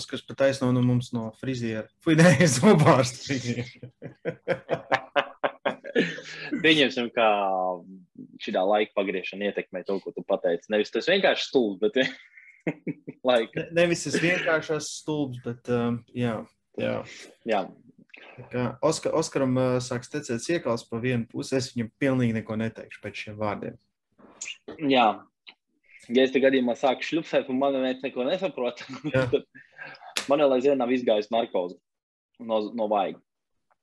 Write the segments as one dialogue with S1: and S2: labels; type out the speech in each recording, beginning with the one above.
S1: Oskars pat taisno no mums no friziera. Fui, nē, es nobārstu friziera.
S2: Pieņemsim, ka šī laika pagriešana ietekmē to, ko tu pateici. Nevis tas vienkārši stulbs, bet laika.
S1: Ne, nevis tas vienkārši stulbs, bet um, jā. jā.
S2: jā.
S1: Kā Oskar, Oskaram uh, sāks tecēt iekals pa vienu pusi, es viņam pilnīgi neko neteikšu pēc šiem vārdiem.
S2: Jā. Ja es te gadījumā sāku šļupsēt, un man neviens neko nesaprot, tad man vēl aizvien nav izgājusi narkoze no, no vaiga.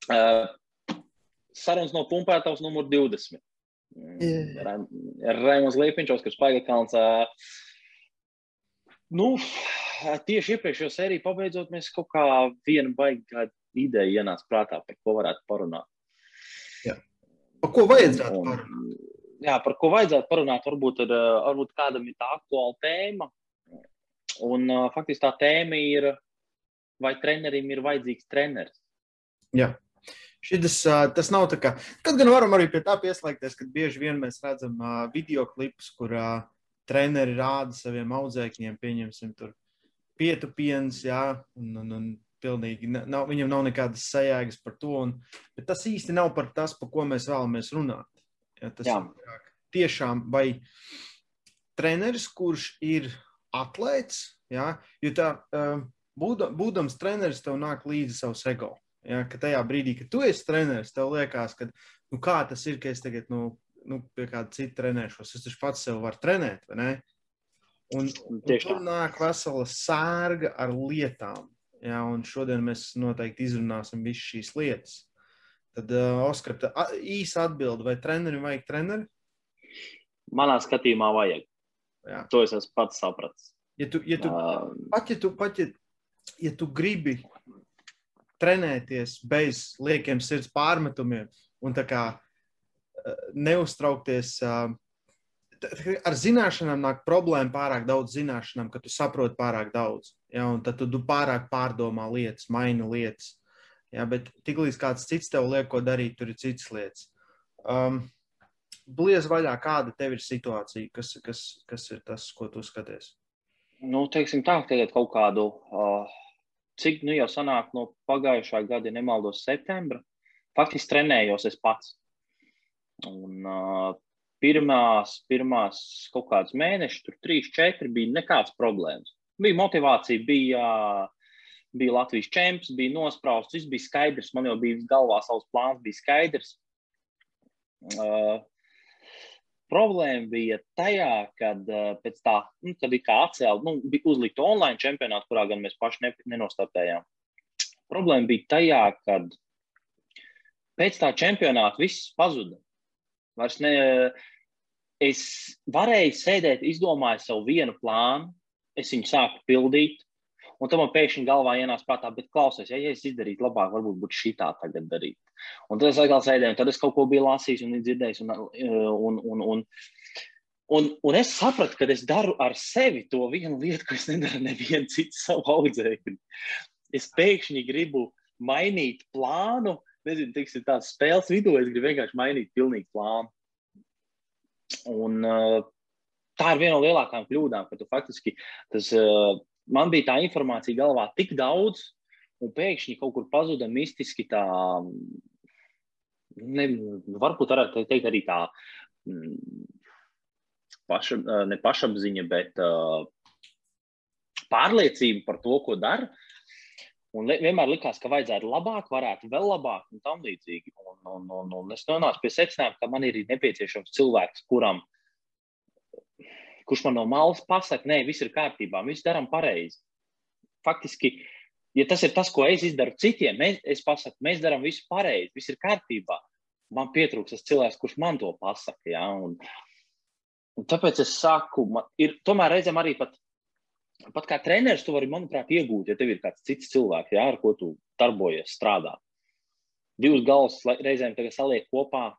S2: Uh, sarunas no pumpētavas numur 20. Yeah. Raimons Liepiņš, Oskars Paigakalns. Nu, tieši iepriekšējo sēriju pabeidzot, mēs kaut kā vienu baigi ideju ienāca prātā, par ko varētu parunāt.
S1: Jā. Par ko vajadzētu un, parunāt?
S2: Jā, par ko vajadzētu parunāt, varbūt, ir, varbūt kādam ir tā aktuāla tēma. Un faktiski tā tēma ir, vai trenerim ir vajadzīgs treneris.
S1: Jā. Šitas, tas nav tā kā. Kad gan varam arī pie tā pieslēgties, kad bieži vien mēs redzam uh, video klipus, kur uh, treneri rāda saviem audzēkņiem, pieņemsim, tur pietupiens, jā, un, un, un pilnīgi nav, viņam nav nekādas sajēgas par to. Un, bet tas īsti nav par tas, par ko mēs vēlamies runāt. Ja, tas jā. ir tiešām vai treneris, kurš ir atlēts, jā, jo tā, būdams treneris, tev nāk līdzi savs ego. Ja, ka tajā brīdī, kad tu esi treneris, tev liekas, ka nu, kā tas ir, ka es tagad nu, nu, pie kāda cita trenēšos. Es taču pats sev varu trenēt, vai ne? Un, un tur nāk vesela sērga ar lietām. Ja, un šodien mēs noteikti izrunāsim visas šīs lietas. Tad, uh, Oskar, tā, īsa atbilde, vai trenerim vajag treneri?
S2: Manā skatījumā vajag. Jā. To es esmu pats sapratis.
S1: Ja tu, ja tu, uh, pat, ja tu, pat, ja, ja tu gribi trenēties bez liekiem sirds pārmetumiem un tā kā eh, neuztraukties. Eh, ar zināšanām nāk problēma pārāk daudz zināšanām, ka tu saproti pārāk daudz. Ja, un tad tu pārāk pārdomā lietas, maini lietas. Ja, bet tiklīdz kāds cits tev liek, ko darīt, tur ir citas lietas. Um, Bliez vaļā, kāda tev ir situācija, kas, kas, kas ir tas, ko tu skaties?
S2: Nu, teiksim tā, tagad kaut kādu uh, cik nu jau sanāk no pagājušā gada, ja nemaldos, septembra, faktiski trenējos es pats. Un, uh, pirmās, pirmās kaut kādas mēnešus, tur trīs, četri bija nekādas problēmas. Bija motivācija, bija, bija Latvijas čempions, bija nosprausts, viss bija skaidrs. Man jau bija galvā savs plāns, bija skaidrs. Uh, Problēma bija tajā, kad uh, pēc tā, nu, kad ir kā atcēlta, nu, bija uzlikta online čempionāta, kurā gan mēs paši ne, nenostartējām. Problēma bija tajā, kad pēc tā čempionāta viss pazuda. Vairs ne, es varēju sēdēt, izdomāju savu vienu plānu, es viņu sāku pildīt, Un tam man pēkšņi galvā ienāca prātā, bet klausies, ja, ja es izdarītu labāk, varbūt būtu šī tā tagad darīt. Un tad es atkal sēdēju, un tad es kaut ko biju lasījis un dzirdējis. Un, un, un, un, un, un es sapratu, ka es daru ar sevi to vienu lietu, ko es nedaru nevienu citu savu audzēkni. Es pēkšņi gribu mainīt plānu, nezinu, teiksim, tās spēles vidū, es gribu vienkārši mainīt pilnīgi plānu. Un, uh, tā ir viena no lielākajām kļūdām, ka tu faktiski tas uh, man bija tā informācija galvā tik daudz, un pēkšņi kaut kur pazuda mistiski tā, ne, varbūt varētu teikt arī tā mm, paša, ne pašapziņa, bet uh, pārliecība par to, ko dara. Un vienmēr likās, ka vajadzētu labāk, varētu vēl labāk, un tam līdzīgi. Un, un, un, un es nonācu pie secinājuma, ka man ir nepieciešams cilvēks, kuram uh, kurš man no malas pasakā, nē, viss ir kārtībā, viss darām pareizi. Faktiski, ja tas ir tas, ko es izdaru citiem, mēs, es pasaku, mēs darām visu pareizi, viss ir kārtībā. Man pietrūks tas cilvēks, kurš man to pasaka. Ja? Un, un tāpēc es saku, man ir tomēr reizēm arī pat, pat kā treneris, tu vari, manuprāt, iegūt, ja tev ir kāds cits cilvēks, ja, ar ko tu darbojies, strādā. Divas galvas reizēm saliek kopā,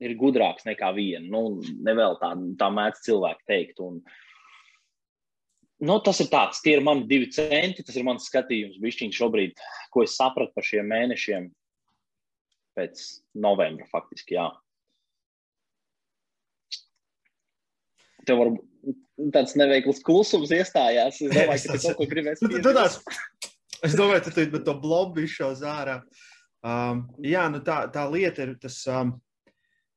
S2: ir gudrāks nekā viena. Nu, nevēl tā, tā mēdz cilvēki teikt. Un, nu, tas ir tāds, tie ir mani divi centi, tas ir mans skatījums. Bišķiņš šobrīd, ko es sapratu par šiem mēnešiem pēc novembra faktiski, jā. Tev var, tāds neveikls klusums iestājās. Es domāju, ka tu kaut ko
S1: pateikt. Es domāju, ka tu to blobu izšaus ārā. Um, jā, nu tā, tā lieta ir tas. Um,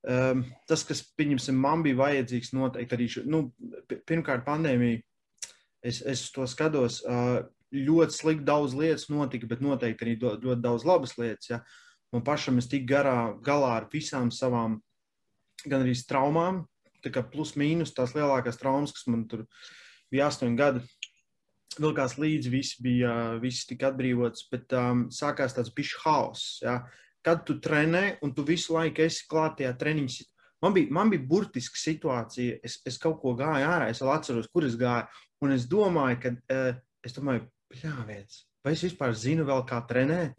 S1: um, tas, kas, pieņemsim, man bija vajadzīgs noteikti arī, nu, pirmkārt, pandēmija, es, es to skatos, uh, ļoti slikti daudz lietas notika, bet noteikti arī ļoti, ļoti daudz labas lietas. Ja. Man pašam es tik garā, galā ar visām savām, gan arī traumām, tā kā plus mīnus tās lielākās traumas, kas man tur bija astoņi gadi. Vilkās līdzi, visi bija, visi tika atbrīvots, bet um, sākās tāds bišķi haoss. Ja? Kad tu trenē un tu visu laiku esi klāt tajā treniņā, man bija, man bija burtiska situācija. Es, es kaut ko gāju ārā, es vēl atceros, kur es gāju. Un es domāju, ka, uh, es domāju, pļāviens, vai es vispār zinu vēl kā trenēt?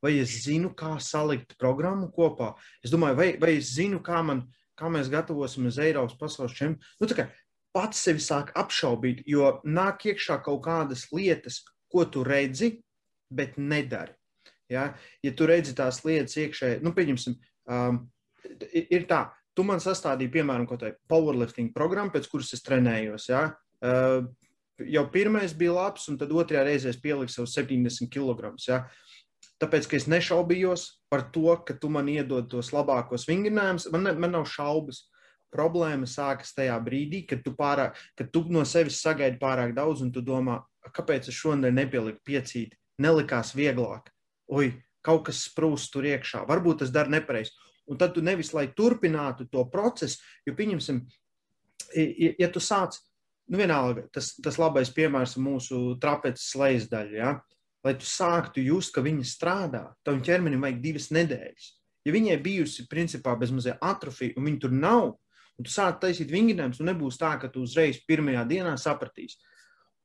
S1: Vai es zinu, kā salikt programmu kopā? Es domāju, vai, vai es zinu, kā man kā mēs gatavosimies Eiropas pasaules čempionātam. Nu, pats sevi sāk apšaubīt, jo nāk iekšā kaut kādas lietas, ko tu redzi, bet nedari. Ja, ja tu redzi tās lietas iekšēji, nu, pieņemsim, um, ir tā, tu man sastādīji, piemēram, kaut kādu powerlifting programmu, pēc kuras es trenējos. Ja, uh, jau pirmais bija labs, un tad otrajā reizē es pieliku savus 70 kg. Ja. Tāpēc, ka es nešaubījos par to, ka tu man iedod tos labākos vingrinājumus, man, ne, man nav šaubas. Problēma sākas tajā brīdī, kad tu, pārāk, kad tu no sevis sagaidi pārāk daudz, un tu domā, kāpēc es šodien nepieliku piecīti, nelikās vieglāk. Oi, kaut kas sprūst tur iekšā, varbūt tas dara nepareizi. Un tad tu nevis, lai turpinātu to procesu, jo, pieņemsim, ja, ja tu sāc, nu vienalga, tas, tas labais piemērs mūsu trapeces lejas daļa, ja? lai tu sāktu just, ka viņa strādā, tam ķermenim vajag divas nedēļas. Ja viņai bijusi principā bezmazliet atrofija, un viņa tur nav, un tu sāc taisīt vingrinājumus, un nebūs tā, ka tu uzreiz pirmajā dienā sapratīsi.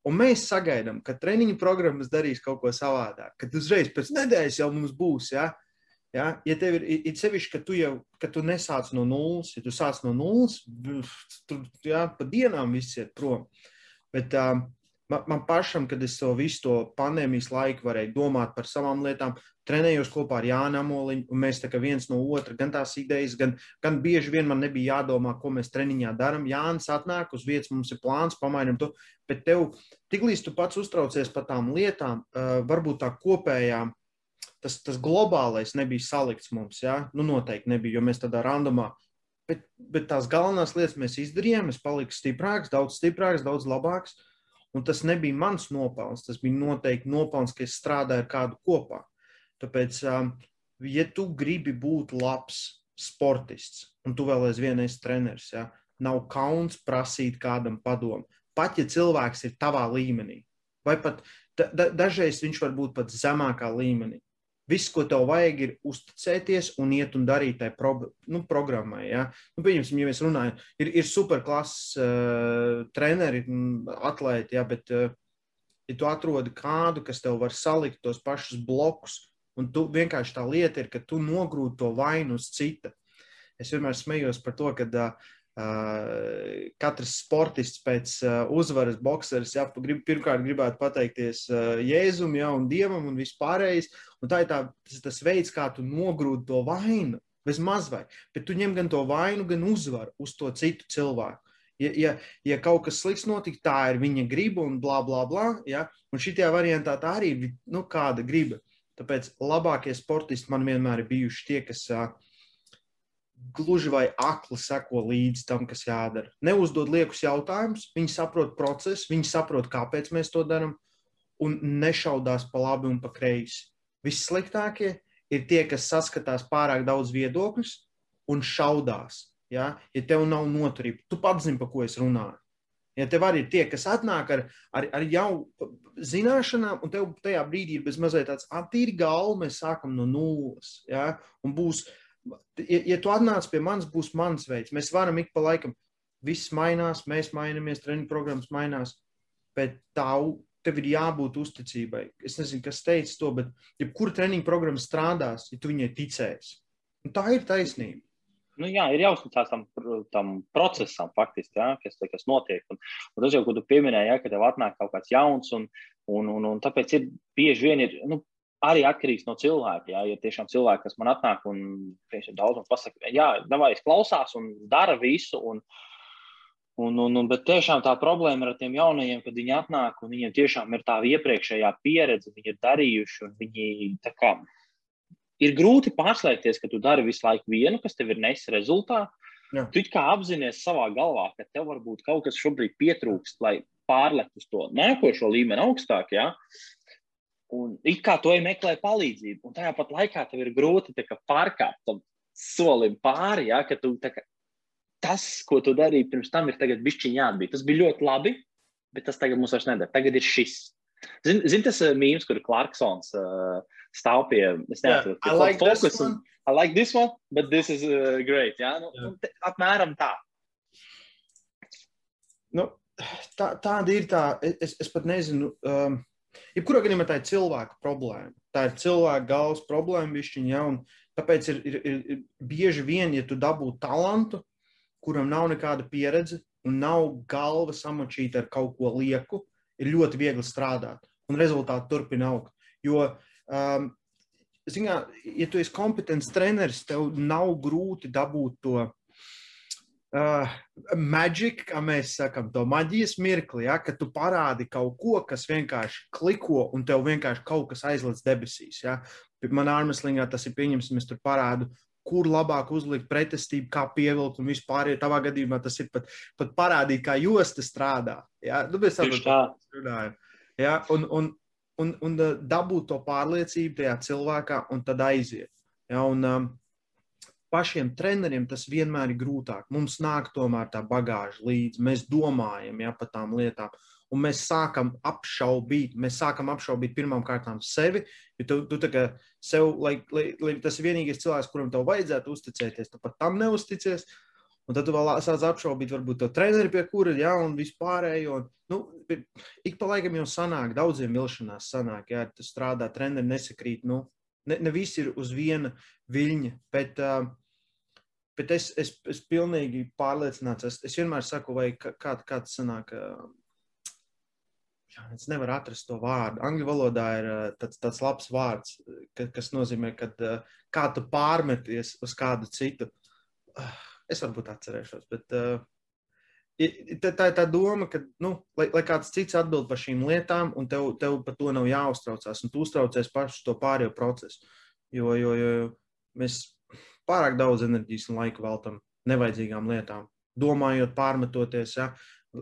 S1: Un mēs sagaidām, ka treniņu programmas darīs kaut ko savādāk, kad uzreiz pēc nedēļas jau mums būs. Ja? Ja, ja tev ir, ir sevišķi, ka tu jau ka tu nesāc no nulles, ja tu sāc no nulles, tad ja, pa dienām viss iet prom. Bet, um, man, man pašam, kad es to visu to pandēmijas laiku varēju domāt par savām lietām, trenējos kopā ar Jānu Amoliņu, un mēs tā kā viens no otra, gan tās idejas, gan, gan bieži vien man nebija jādomā, ko mēs treniņā darām. Jānis atnāk uz vietas, mums ir plāns, pamainam to, bet tev, tiklīdz tu pats uztraucies par tām lietām, uh, varbūt tā kopējā, tas, tas globālais nebija salikts mums, ja? nu noteikti nebija, jo mēs tādā randomā, bet, bet tās galvenās lietas mēs izdarījām, es paliku stiprāks, daudz stiprāks, daudz labāks, uh, Un tas nebija mans nopelns, tas bija noteikti nopelns, ka es strādāju ar kādu kopā. Tāpēc, um, ja tu gribi būt labs sportists, un tu vēl aizvien esi treneris, ja, nav kauns prasīt kādam padomu. Pat ja cilvēks ir tavā līmenī, vai pat da, da, dažreiz viņš var būt pat zemākā līmenī. Viss, ko tev vajag, ir uzticēties un iet un darīt tai pro, nu, programmai. Ja? Nu, pieņemsim, ja mēs runājam, ir, ir superklases uh, treneri, atlēti, ja, bet uh, ja tu atrodi kādu, kas tev var salikt tos pašus blokus, un tu vienkārši tā lieta ir, ka tu nogrūti to vainu uz cita. Es vienmēr smējos par to, ka uh, Uh, katrs sportists pēc uh, uzvaras, boxeris, ja grib, pirmkārt gribētu pateikties uh, Jēzum, ja, un Dievam un vispārējais. Un tā ir tā, tas, tas veids, kā tu nogrūdi to vainu, bez mazvai, bet tu ņem gan to vainu, gan uzvaru uz to citu cilvēku. Ja, ja, ja kaut kas slikts notika, tā ir viņa griba un bla, bla, bla. Ja? Un šajā variantā tā arī ir nu, kāda griba. Tāpēc labākie sportisti man vienmēr ir bijuši tie, kas uh, gluži vai akli seko līdzi tam, kas jādara. Neuzdod liekus jautājumus, viņi saprot procesu, viņi saprot, kāpēc mēs to darām, un nešaudās pa labi un pa kreisi. Vissliktākie ir tie, kas saskatās pārāk daudz viedokļus un šaudās. Ja, ja tev nav noturība, tu pats zini, par ko es runāju. Ja tev arī ir tie, kas atnāk ar, ar, ar jau zināšanām, un tev tajā brīdī ir bez mazliet tāds attīri galva, mēs sākam no nulles. Ja, un būs uh, ja, ja tu atnāc pie manis, būs mans veids. Mēs varam ik pa laikam, viss mainās, mēs mainamies, treniņu programmas mainās, bet tā, tev ir jābūt uzticībai. Es nezinu, kas teica to, bet jebkura treniņu programma strādās, ja tu viņai ticēsi. Un tā ir taisnība.
S2: Nu, jā, ir jāuzticas tam, tam procesam, faktiski, jā, kas, kas notiek. Un, un tas jau, ko tu pieminēji, jā, ka tev atnāk kaut kāds jauns, un, un, un, un tāpēc ir bieži vien ir, nu, arī atkarīgs no cilvēka. Jā, ja tiešām cilvēki, kas man atnāk un piemēram, daudz un pasakā, jā, davai, klausās un dara visu. Un, Un, un, un, bet tiešām tā problēma ar tiem jaunajiem, kad viņi atnāk un viņiem tiešām ir tā iepriekšējā pieredze, viņi ir darījuši un viņi kā, ir grūti pārslēgties, ka tu dari visu laiku vienu, kas tev ir nesis rezultātu. Jā. Tu kā apzinājies savā galvā, ka tev varbūt kaut kas šobrīd pietrūkst, lai pārlektu uz to nākošo līmeni augstāk. Ja? Un it kā to meklē palīdzību, un tajā pat laikā tev ir grūti pārkāpt tam solim pāri, ja? ka tu kā, tas, ko tu darīji pirms tam, ir tagad bišķiņā jāatbīd. Tas bija ļoti labi, bet tas tagad mums vairs nedara. Tagad ir šis. Zini, zin, tas uh, mīmīms, kur Clarksons uh, stāv pie, nezinu, yeah, like fokus. Un, I like this one, but this is uh, great. Ja? Nu, yeah. te, apmēram tā.
S1: Nu, tā. Tāda ir tā, es, es pat nezinu. Um, Jebkurā gadījumā tā ir cilvēka problēma. Tā ir cilvēka galvas problēma, višķiņa, ja, un tāpēc ir, ir, ir, bieži vien, ja tu dabū talantu, kuram nav nekāda pieredze un nav galva samačīta ar kaut ko lieku, ir ļoti viegli strādāt un rezultāti turpina augt. Jo, um, zinā, ja tu esi kompetents treneris, tev nav grūti dabūt to uh, magic, kā mēs sakām, to maģijas mirkli, ja, kad tu parādi kaut ko, kas vienkārši kliko un tev vienkārši kaut kas aizlec debesīs. Ja. Manā armēslīgā tas ir pieņemts, es tur parādu kur labāk uzlikt pretestību, kā pievilkt un vispār. Ja tavā gadījumā tas ir pat, pat parādīt, kā josta strādā. Ja? Nu, mēs tam runājam. Ja? Un, un, un, un uh, dabūt to pārliecību tajā cilvēkā un tad aiziet. Ja? Un, um, pašiem treneriem tas vienmēr ir grūtāk. Mums nāk tomēr tā bagāža līdzi. Mēs domājam ja, par tām lietām un mēs sākam apšaubīt, mēs sākam apšaubīt pirmām kārtām sevi, jo tu, tu tā kā sev, lai, lai, lai tas ir vienīgais cilvēks, kuram tev vajadzētu uzticēties, tu pat tam neusticies, un tad tu vēl sāc apšaubīt varbūt to treneri, pie kura, jā, un vispārējo, un, nu, ik pa laikam jau sanāk, daudziem vilšanās sanāk, jā, tu strādā, treneri nesakrīt, nu, ne, ne visi ir uz viena viļņa, bet, uh, bet es, es, es pilnīgi pārliecināts, es, es vienmēr saku, vai kā, kā tas sanāk, jā, es nevaru atrast to vārdu. Angļu valodā ir tāds, tāds labs vārds, ka, kas nozīmē, ka eh, kā tu pārmeties uz kādu citu. Ah, es varbūt atcerēšos, bet tā ir tā doma, ka, nu, lai, lai kāds cits atbild par šīm lietām, un tev, tev par to nav jāuztraucās, un tu uztraucies pašu to pārējo procesu. Jo, jo, jo mēs pārāk daudz enerģijas un laika veltam nevajadzīgām lietām, domājot, pārmetoties. Ja?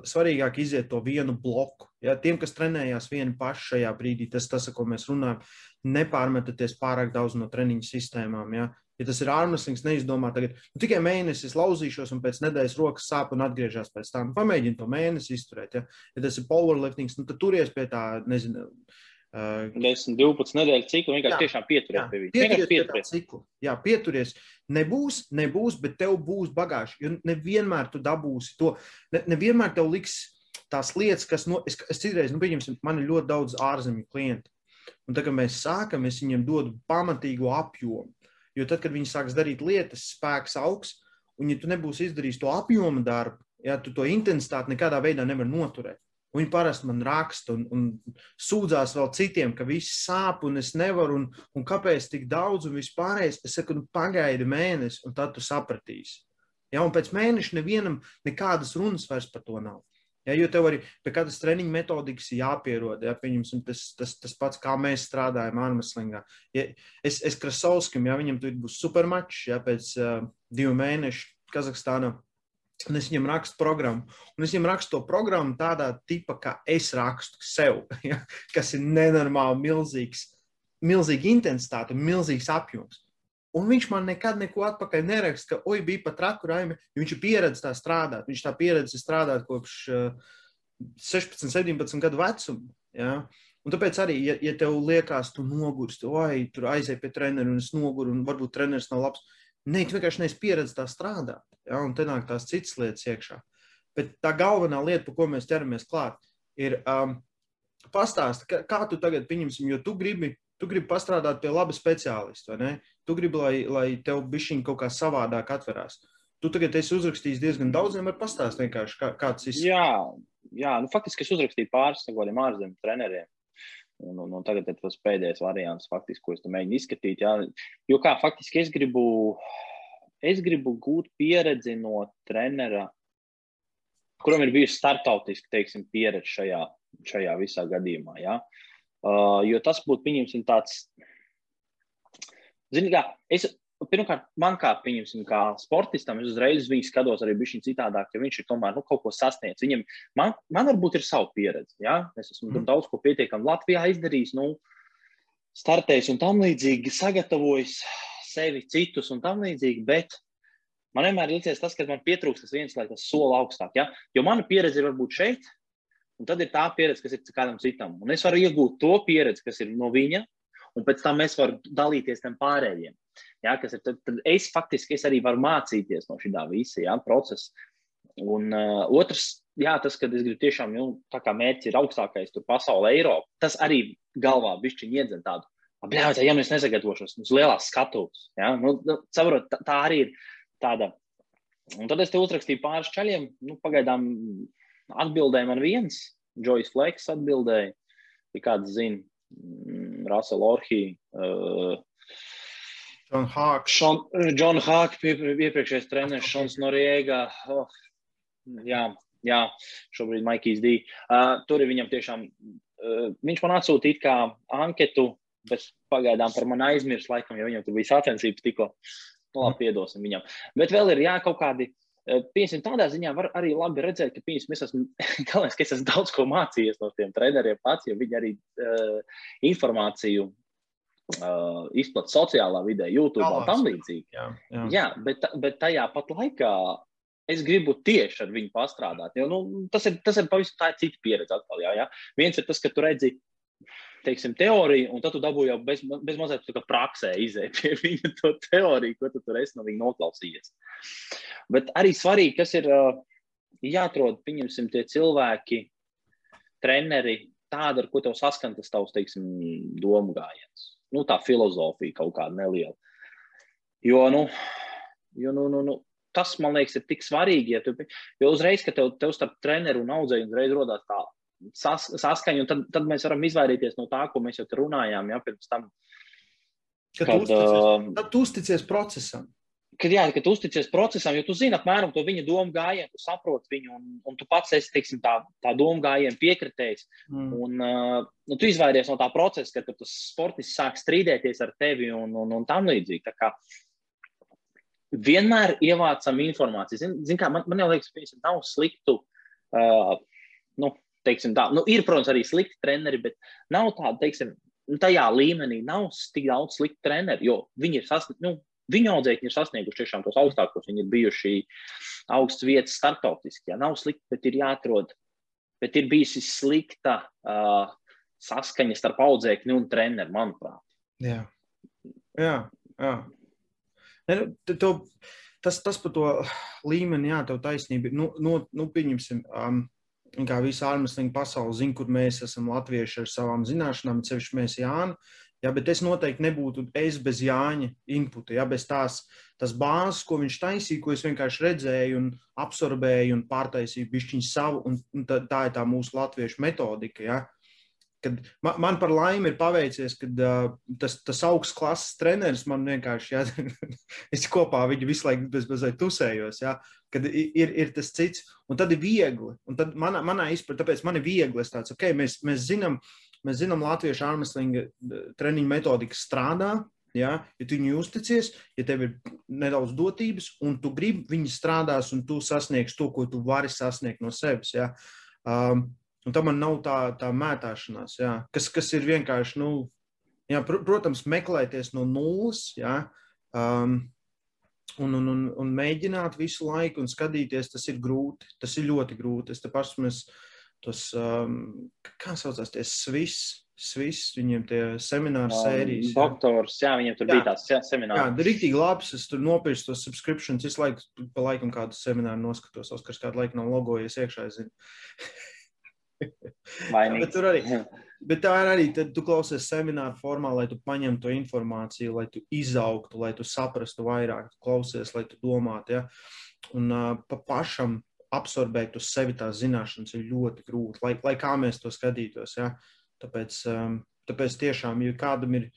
S1: svarīgāk iziet to vienu bloku. Ja, tiem, kas trenējās vieni paši šajā brīdī, tas tas, ko mēs runājam, nepārmetaties pārāk daudz no treniņu sistēmām. Ja. Ja tas ir ārmeslings, neizdomā tagad, nu, tikai mēnesis lauzīšos, un pēc nedēļas rokas sāp un atgriežas pēc tam. Pamēģini to mēnesi izturēt. Ja, ja tas ir powerliftings, nu, tad turies pie tā, nezinu,
S2: 10, 12 nedēļu ciklu vienkārši jā, tiešām pieturies pie viņa.
S1: Pieturies pie tā ciklu. Jā, pieturies. Nebūs, nebūs, bet tev būs bagāžs. Jo nevienmēr tu dabūsi to. Ne, nevienmēr tev liks tās lietas, kas, no, es, es citreiz, nu, pieņemsim, man ir ļoti daudz ārzemju klientu. Un tad, kad mēs sākam, es viņiem dodu pamatīgu apjomu. Jo tad, kad viņi sāks darīt lietas, spēks augs, un ja tu nebūsi izdarījis to apjomu darbu, ja tu to intensitāti nekādā veidā nevar noturēt. Viņi parasti man raksta un, un sūdzās vēl citiem, ka viss sāp un es nevaru, un, un kāpēc tik daudz un vispārējais. Es saku, nu, pagaidi mēnesi, un tad tu sapratīsi. Ja, un pēc mēneša nevienam nekādas runas vairs par to nav. Ja, jo tev arī pie katras treniņa metodikas jāpierod. Ja, tas, tas, tas pats, kā mēs strādājam ārmeslīgā. Ja, es, es Krasovskim, ja viņam tur būs supermačs, ja pēc uh, divu mēnešu Kazahstānā Un es viņam rakstu programmu. Un es viņam rakstu to programmu tādā tipā, kā es rakstu sev, ja, kas ir nenormāli milzīgs, milzīga intensitāte, milzīgs apjoms. Un viņš man nekad neko atpakaļ neraksta, ka, oi, bija pat traku raime, viņš ir pieredzējis tā strādāt. Viņš tā pieredzi strādāt kopš uh, 16, 17 gadu vecuma. Ja? Un tāpēc arī, ja, ja tev liekas, tu nogursti, oi, tur aizej pie treneru un es noguru, un varbūt treneris nav labs, Nē, tu vienkārši neesi pieredzējis tā strādāt. Ja, un te nāk tās citas lietas iekšā. Bet tā galvenā lieta, par ko mēs ķeramies klāt, ir um, pastāstīt, kā, kā tu tagad pieņemsim, jo tu gribi, tu gribi pastrādāt pie laba speciālista, vai ne? Tu gribi, lai, lai tev bišķiņ kaut kā savādāk atverās. Tu tagad esi uzrakstījis diezgan daudziem, var pastāstīt vienkārši, kā, kāds ir.
S2: Jā, jā nu, faktiski es uzrakstīju pāris tādiem ārzemju treneriem. Un, un, un tagad tas pēdējais variants, faktiski, ko es mēģinu izskatīt. Jā. Jo kā faktiski es gribu, es gribu gūt pieredzi no trenera kuram ir bijusi startautiska teiksim, pieredze šajā, šajā visā gadījumā. Ja? Uh, jo tas būtu, pieņemsim, tāds, zini, kā es. Pirmkārt, man kā, pieņemsim, kā sportistam, es uzreiz viņu skatos arī bišķiņ citādāk, jo viņš ir tomēr nu, kaut ko sasniedzis. Viņam, man, man varbūt ir sava pieredze, ja? Es esmu mm. daudz ko pietiekami Latvijā izdarījis, nu, startējis un tam līdzīgi, sagatavojis sevi, citus un tam līdzīgi, bet Man vienmēr ir licies tas, ka man pietrūkst tas viens, lai tas soli augstāk. Ja? Jo mana pieredze ir varbūt šeit, un tad ir tā pieredze, kas ir kādam citam. Un es varu iegūt to pieredzi, kas ir no viņa, un pēc tam es varu dalīties tam pārējiem. Ja, ir, tad, tad es faktiski es arī varu mācīties no šī visa ja, procesa. Un uh, otrs, jā, tas, ka es gribu tiešām, nu, tā kā mērķis ir augstākais tur pasaulē, Eiropa, tas arī galvā bišķiņi iedzen tādu. Bļāvāt, ja nu es nesagatavošos uz lielās skatuves, ja, nu, nu, saprot, tā, tā arī ir tāda. Un tad es te uzrakstīju pāris čaļiem. Nu, pagaidām atbildēja man viens. Džojs Fleks atbildēja. Ja kāds zina, mm, Russell Orhī. Uh,
S1: John Hawk.
S2: John Hawk, iepriekšējais treneris, Šons Noriega. Oh, jā, jā, šobrīd Maikijs D. Uh, tur ir viņam tiešām, uh, viņš man atsūtīja kā anketu, bet pagaidām par mani aizmirst, laikam, jo viņam tur bija sacensības tikko. Nu, labi, piedosim viņam. Bet vēl ir jā, kaut kādi. Eh, Piemēram, tādā ziņā var arī labi redzēt, ka piemēram, es esmu, galvenais, ka es esmu daudz ko mācījies no tiem treneriem pats, jo viņi arī uh, informāciju uh, izplatīja sociālā vidē, YouTube un tam līdzīgi. Jā, jā. jā bet, bet tajā pat laikā es gribu tieši ar viņu pastrādāt. Jo, nu, tas, ir, tas ir pavisam tā cita pieredze. Atkal, jā, jā. Viens ir tas, ka tu redzi teiksim, teoriju, un tad tu dabūji jau bez, bez mazliet praksē iziet pie viņa to teoriju, ko tu tur esi no viņa noklausījies. Bet arī svarīgi, kas ir jāatrod, pieņemsim, tie cilvēki, treneri, tādi, ar ko tev saskan tas tavs, teiksim, domu gājiens. Nu, tā filozofija kaut kāda neliela. Jo, nu, jo, nu, nu, nu, tas, man liekas, ir tik svarīgi, ja tu, jo uzreiz, kad tev, tev starp treneru un audzēju, uzreiz rodās tā sas, saskaņu, un tad, tad mēs varam izvairīties no tā, ko mēs jau runājām. Ja, pirms tam,
S1: kad, kad, uzticies, tad tu uzticies procesam.
S2: Kad, jā, kad tu uzticies procesam, jo tu zini apmēram to viņa domu gājienu, tu saproti viņu, un, un tu pats esi teiksim, tā, tā domu gājienu piekritējis. Mm. Un, uh, nu, tu izvairies no tā procesa, kad tas sportists sāk strīdēties ar tevi un, un, un tam līdzīgi. Vienmēr ievācam informāciju. Zin, zin kā, man, man liekas, ka nav sliktu uh, nu, teiksim, tā, nu, ir, protams, arī slikti treneri, bet nav tāda, teiksim, nu, tajā līmenī nav tik daudz sliktu treneru, jo viņi ir sasnieguši, nu, viņu audzēkņi ir sasnieguši tiešām tos augstākos, viņi ir bijuši augsts vietas startautiski. Ja? Nav slikti, bet ir jāatrod, bet ir bijusi slikta uh, saskaņa starp audzēkni un treneru, manuprāt.
S1: Jā, jā. jā. Ne, nu, to, tas, tas par to līmeni, jā, tev taisnība. Nu, nu, nu pieņemsim, um, kā visa ārmeslinga pasaule zina, kur mēs esam latvieši ar savām zināšanām, sevišķi mēs Jāni. Ja, bet es noteikti nebūtu es bez Jāņa inputa, ja bez tās, tās bāzes, ko viņš taisīja, ko es vienkārši redzēju un absorbēju un pārtaisīju bišķiņu savu, un tā, tā ir tā mūsu latviešu metodika. Ja kad man, man par laimi ir paveicies, ka uh, tas, tas augsts klases treneris man vienkārši, jā, es kopā viņu visu laiku bez, bez tusējos, jā, kad ir, ir tas cits, un tad ir viegli, un tad manā, manā izpratē, tāpēc man ir viegli, es tāds, ok, mēs, mēs zinām, mēs zinām latviešu armeslinga treniņu metodika strādā, Ja, ja tu viņu uzticies, ja tev ir nedaudz dotības, un tu gribi, viņi strādās, un tu sasniegsi to, ko tu vari sasniegt no sevis. Ja. Um, Un tam man nav tā, tā mētāšanās, jā, kas, kas ir vienkārši, nu, jā, pr protams, meklēties no nulles, jā, um, un, un, un, un mēģināt visu laiku un skatīties, tas ir grūti. Tas ir ļoti grūti. Es te mēs tos, um, kā saucās, tie svis. Svis, viņiem tie semināru um, sērijas.
S2: Jā. Doktors, jā, viņiem tur jā. bija tāds jā, seminārs.
S1: Jā, rīktīgi labs. Es tur nopirku tos subscriptions. Es laiku pa laikam kādu semināru noskatos. Oskars kādu laiku nav logojies iekšā, es zinu. bet, tur arī, bet tā ir arī, tad tu klausies semināru formā, lai tu paņemtu to informāciju, lai tu izaugtu, lai tu saprastu vairāk, tu klausies, lai tu domātu. Ja? Un uh, pa pašam absorbēt uz sevi tās zināšanas ir ļoti grūti, lai, lai kā mēs to skatītos. Ja? Tāpēc, um, tāpēc tiešām, ja kādam ir,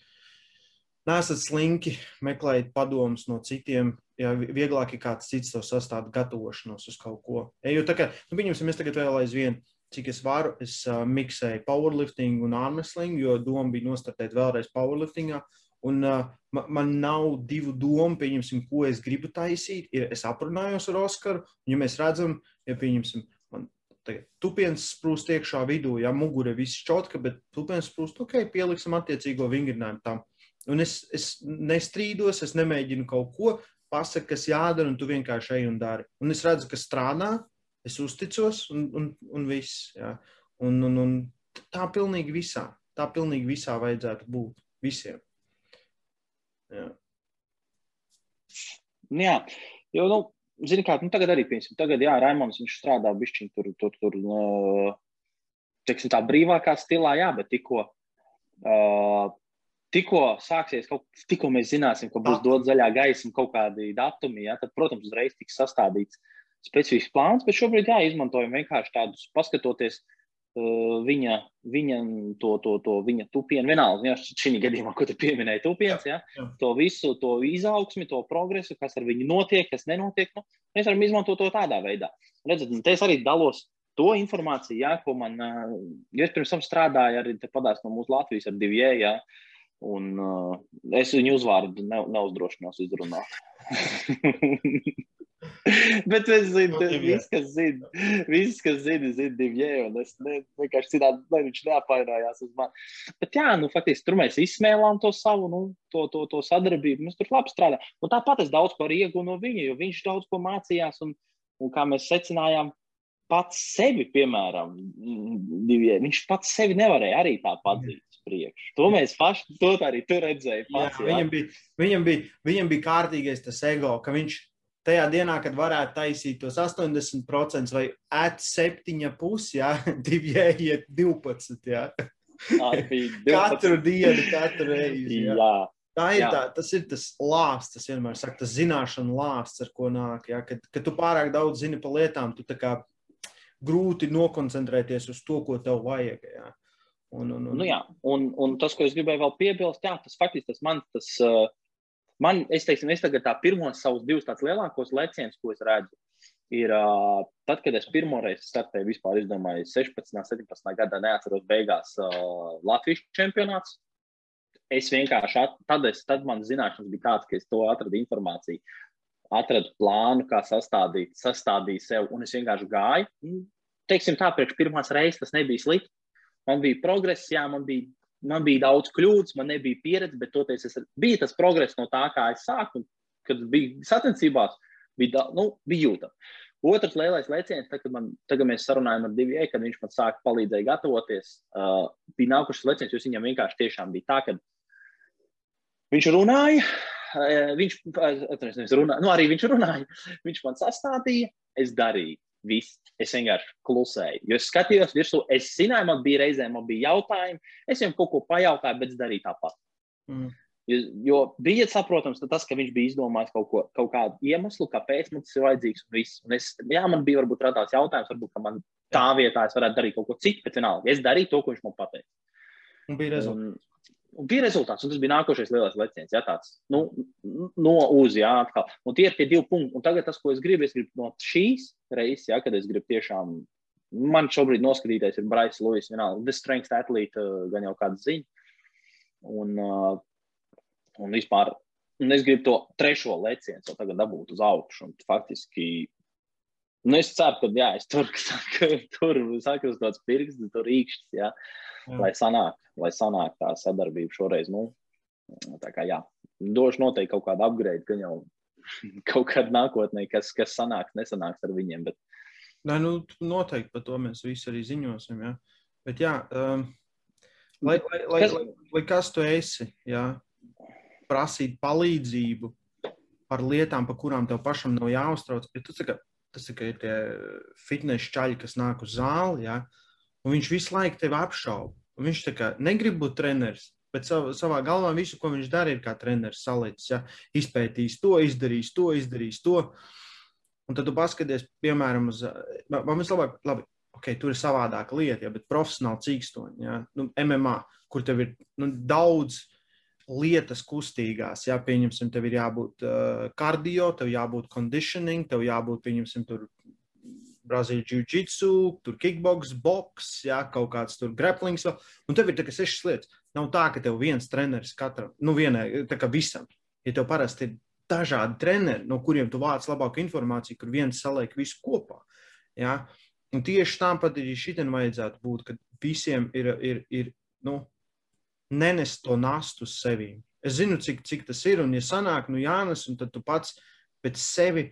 S1: nesat slinki, meklējiet padomus no citiem, Jā, vieglāk ir kāds cits tev sastāv gatavošanos uz kaut ko. Ja, jo tā kā, nu, pieņemsim, es tagad vēl aizvien, cik es varu, es uh, miksēju powerlifting un armwrestling, jo doma bija nostartēt vēlreiz powerliftingā. Un uh, man, man nav divu domu, pieņemsim, ko es gribu taisīt. Ir, es aprunājos ar Oskaru, un ja mēs redzam, ja pieņemsim, man tagad tupiens sprūst iekšā vidū, ja mugure viss čotka, bet tupiens sprūst, ok, pieliksim attiecīgo vingrinājumu tam. Un es, es nestrīdos, es nemēģinu kaut ko, pasaka, kas jādara, un tu vienkārši ej un dari. Un es redzu, ka strādā, es uzticos, un, un, un viss. Jā. Un, un, un tā pilnīgi visā, tā pilnīgi visā vajadzētu būt visiem. Jā.
S2: Nu jā, jo, nu, zini kā, nu tagad arī, piemēram, tagad, jā, Raimons, viņš strādā bišķiņ tur, tur, tur, teiksim tā brīvākā stilā, jā, bet tikko uh, tikko sāksies kaut tikko mēs zināsim, ka būs dot zaļā gaisa un kaut kādi datumi, ja, tad, protams, uzreiz tiks sastādīts specifisks plāns, bet šobrīd jā, izmantojam vienkārši tādus, paskatoties uh, viņa, viņa, to, to, to viņa tupienu, vienalga, ja šī gadījumā, ko tu pieminēji, tupiens, ja, jā. to visu, to izaugsmi, to progresu, kas ar viņu notiek, kas nenotiek, nu, mēs varam izmantot to tādā veidā. Redzat, te es arī dalos to informāciju, ja, ko man, uh, jo es pirms tam strādāju arī te padās no mūsu Latvijas ar divie, ja, Un uh, es viņu uzvārdu ne, neuzdrošinos izrunāt. Bet es zinu, ka viss, kas zina, viss, kas zina, zina divie, un es ne, vienkārši citādi, lai viņš neapvainojās uz mani. Bet jā, nu, faktiski tur mēs izsmēlām to savu, nu, to, to, to sadarbību, mēs tur labi strādājām. Un tāpat es daudz ko arī iegūnu no viņa, jo viņš daudz ko mācījās, un, un kā mēs secinājām, pats sevi, piemēram, divie, viņš pats sevi nevarēja arī tā padzīt priekšu. To mēs paši to arī tur redzējām.
S1: Viņam, bija, viņam, bija, viņam bija kārtīgais tas ego, ka viņš tajā dienā, kad varētu taisīt tos 80% vai ēt 7,5, jā, divi iet 12. Jā. katru dienu, katru reizi. Jā. Jā. Tā ir tā, tas ir tas lāsts, tas vienmēr saka, tas zināšanu lāsts, ar ko nāk. Ja? Kad, kad tu pārāk daudz zini par lietām, tu tā kā grūti nokoncentrēties uz to, ko tev vajag. Ja?
S2: Un, un, un... Nu, jā, un, un tas, ko es gribēju vēl piebilst, jā, tas faktiski tas man, tas, uh, man es teiksim, es tagad tā pirmos savus divus tādus lielākos lecienus, ko es redzu, ir uh, tad, kad es pirmo reizi startēju vispār, es domāju, 16, 17 gadā neatceros beigās uh, Latvijas čempionāts. Es vienkārši, at, tad, es, tad man zināšanas bija tāds, ka es to atradu informāciju, atradu plānu, kā sastādīt, sastādīju sev, un es vienkārši gāju. Teiksim tā, priekš pirmās reizes tas nebija slikti Man bija progress, jā, man bija, man bija daudz kļūdas, man nebija pieredze, bet toties es bija tas progress no tā, kā es sāku, kad biju sacensībās, bija, nu, bija jūtama. Otrs lielais lēciens, tad, kad, man, tagad mēs sarunājām ar diviem, kad viņš man sāka palīdzēja gatavoties, uh, bija nākušas lēciens, jo viņam vienkārši tiešām bija tā, ka viņš runāja, uh, viņš, atceries, runāja, nu arī viņš runāja, viņš man sastādīja, es darīju. Viss. Es vienkārši klusēju. Jo es skatījos virsū, es zināju, man bija reizēm, man bija jautājumi. Es viņam kaut ko pajautāju, bet es darīju tāpat. Mm. Jo, jo bija saprotams, tas, ka viņš bija izdomājis kaut, ko, kaut kādu iemeslu, kāpēc man tas ir vajadzīgs. Un viss. un es, jā, man bija varbūt radās jautājums, varbūt man tā vietā es varētu darīt kaut ko citu, bet vienalga, es darīju to, ko viņš man pateica.
S1: Un bija rezultāts. Un,
S2: Un bija rezultāts, un tas bija nākošais lielais leciens. Jā, tāds nu, no uz, jā, atkal. Un tie ir tie divi punkti. Un tagad tas, ko es gribu, es gribu no šīs reizes, jā, kad es gribu tiešām, man šobrīd noskatīties ir Brais Lewis, vienalga, The Strength Athlete, uh, gan jau kāda ziņa. Un, uh, un vispār, un es gribu to trešo lecienu, jau tagad dabūt uz augšu. Un faktiski, nu es ceru, ka, jā, es tur, tur saku uz tāds pirksts, tur īkšķis, jā. Jā. lai sanāk lai sanāk tā sadarbība šoreiz. Nu, tā kā jā, došu noteikti kaut kādu upgrade, gan jau kaut kādā nākotnē, kas, kas sanāks, nesanāks ar viņiem. Bet...
S1: Nē, nu, noteikti par to mēs visi arī ziņosim. Ja? Bet, jā, um, lai, lai, lai, kas... lai, lai kas tu esi, ja? prasīt palīdzību par lietām, par kurām tev pašam nav jāuztrauc. Ja tu, saka, tas ir tie fitnes čaļi, kas nāk uz zāli, ja? Un viņš visu laiku tevi apšauba. Viņš kā negrib būt treneris, bet sav, savā galvā visu, ko viņš dara, ir kā treneris salicis. Ja? Izpētījis to, izdarījis to, izdarījis to. Un tad tu paskaties, piemēram, uz. Man vislabāk, labi, ok, tur ir savādāka lieta, ja, bet profesionāli cīkstoņi, ja? nu, MMA, kur tev ir nu, daudz lietas kustīgās. Jā, pieņemsim, tev ir jābūt uh, kardio, tev jābūt conditioning, tev jābūt, pieņemsim, tur Brazīlijas jiu-jitsu, tur kickbox, box, jā, kaut kāds tur grappling. Un tev ir tikai sešas lietas. Nav tā, ka tev viens treneris katram, nu, vienai, tā kā visam. Ja tev parasti ir dažādi treneri, no kuriem tu vāc labāku informāciju, kur viens saliek visu kopā. Jā. Un tieši tāpat arī šitam vajadzētu būt, ka visiem ir, ir, ir nu, nenest to nastu uz sevi. Es zinu, cik, cik tas ir, un ja sanāk, nu jānes, un tad tu pats pēc sevi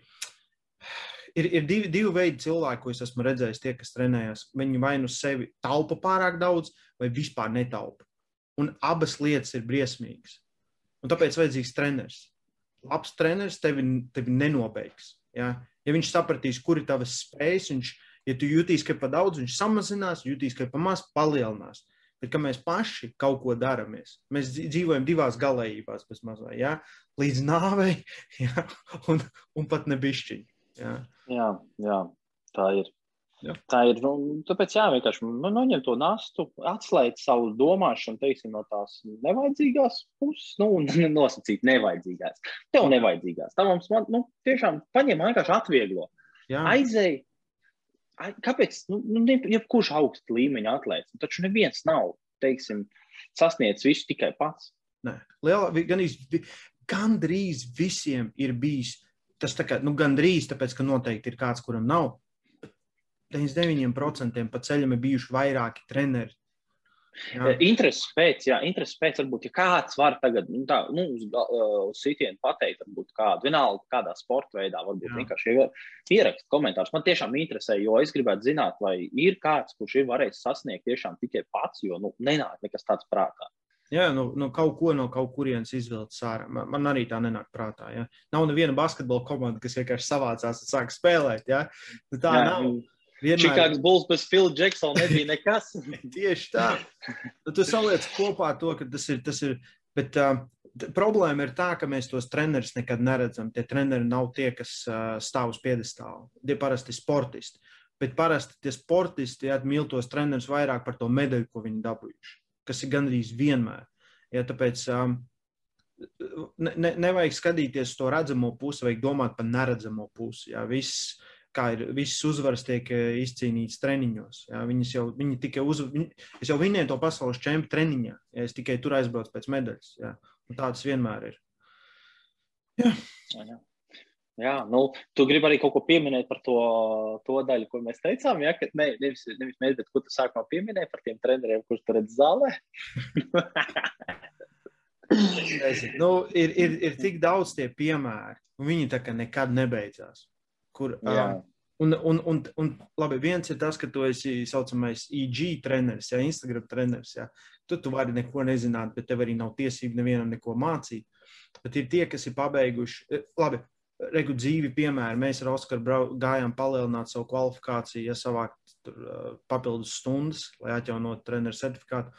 S1: ir, ir divi, divi veidi cilvēki, ko es esmu redzējis, tie, kas trenējas. Viņi vai nu sevi taupa pārāk daudz, vai vispār netaupa. Un abas lietas ir briesmīgas. Un tāpēc vajadzīgs treneris. Labs treneris tevi, tevi nenobeigs. Ja? ja viņš sapratīs, kur ir tavas spējas, viņš, ja tu jūtīsi, ka pa daudz, viņš samazinās, jūtīs, ka pa maz palielinās. Bet, kad mēs paši kaut ko daramies, mēs dzīvojam divās galējībās, mazliet, ja? līdz nāvei, ja? un, un pat nebišķiņi.
S2: Ja? Jā, jā, tā ir. Jā. Tā ir. Nu, tāpēc jā, vienkārši nu, noņem to nastu, atslēdz savu domāšanu, teiksim, no tās nevajadzīgās puses, nu, nosacīt nevajadzīgās. Tev nevajadzīgās. Tā mums, man, nu, tiešām paņem vienkārši atvieglo. Aizēj. Kāpēc? Nu, nu jebkurš augsta līmeņa atlēts, nu, taču neviens nav, teiksim, sasniedzis visu tikai pats.
S1: Nē, lielā, gan, gandrīz visiem ir bijis tas kā, nu, gandrīz tāpēc, ka noteikti ir kāds, kuram nav. 99% pa ceļam ir bijuši vairāki treneri.
S2: Intereses pēc, jā, intereses pēc, varbūt, ja kāds var tagad, nu, tā, nu, uz, uz sitienu pateikt, varbūt kādu, vienalga, kādā sporta veidā, varbūt jā. vienkārši ierakst komentārus. Man tiešām interesē, jo es gribētu zināt, vai ir kāds, kurš ir varējis sasniegt tiešām tikai pats, jo, nu, nenāk nekas tāds prātā.
S1: Jā, nu, nu kaut ko no kaut kurienes izvilkt ārā. Man, man arī tā nenāk prātā. Ja? Nav neviena basketbola komanda, kas vienkārši savācās un sāk spēlēt. Ja? Nu, tā jā, nav.
S2: Vienmēr... Čikāgas Bulls bez Phila Jacksona nebija nekas.
S1: Tieši tā. Nu, tu saliec kopā to, ka tas ir. Tas ir bet, uh, problēma ir tā, ka mēs tos trenerus nekad neredzam. Tie treneri nav tie, kas uh, stāv uz piedestāla. Tie parasti ir sportisti. Bet parasti tie sportisti atmīl tos trenerus vairāk par to medaļu, ko viņi dabūjuši kas ir gandrīz vienmēr. Ja, tāpēc um, ne, ne, nevajag skatīties to redzamo pusi, vajag domāt par neredzamo pusi. Ja, viss, kā ir visas uzvaras tiek uh, izcīnītas treniņos. Ja, viņas jau, viņi tikai uz, viņi, es jau vinēju to pasaules čempionu treniņā, ja es tikai tur aizbraucu pēc medaļas. Ja, tāds vienmēr ir.
S2: Ja. Ja, Jā, nu, tu gribi arī kaut ko pieminēt par to, to daļu, ko mēs teicām. Ja? Ka, ne, nevis, nevis mēs, bet ko tu sākumā pieminēji par tiem treneriem, kurus tu redz zālē?
S1: nu, ir, ir, ir tik daudz tie piemēri, un viņi tā kā nekad nebeidzās. Kur, um, un, un, un, un labi, viens ir tas, ka tu esi saucamais IG treneris, ja, Instagram treneris. Ja. Tu, tu vari neko nezināt, bet tev arī nav tiesība nevienam neko mācīt. Bet ir tie, kas ir pabeiguši, labi, Regu dzīvi piemēri. Mēs ar Oskaru gājām palielināt savu kvalifikāciju, ja savākt tur, uh, papildus stundas, lai atjaunotu treneru certifikātu.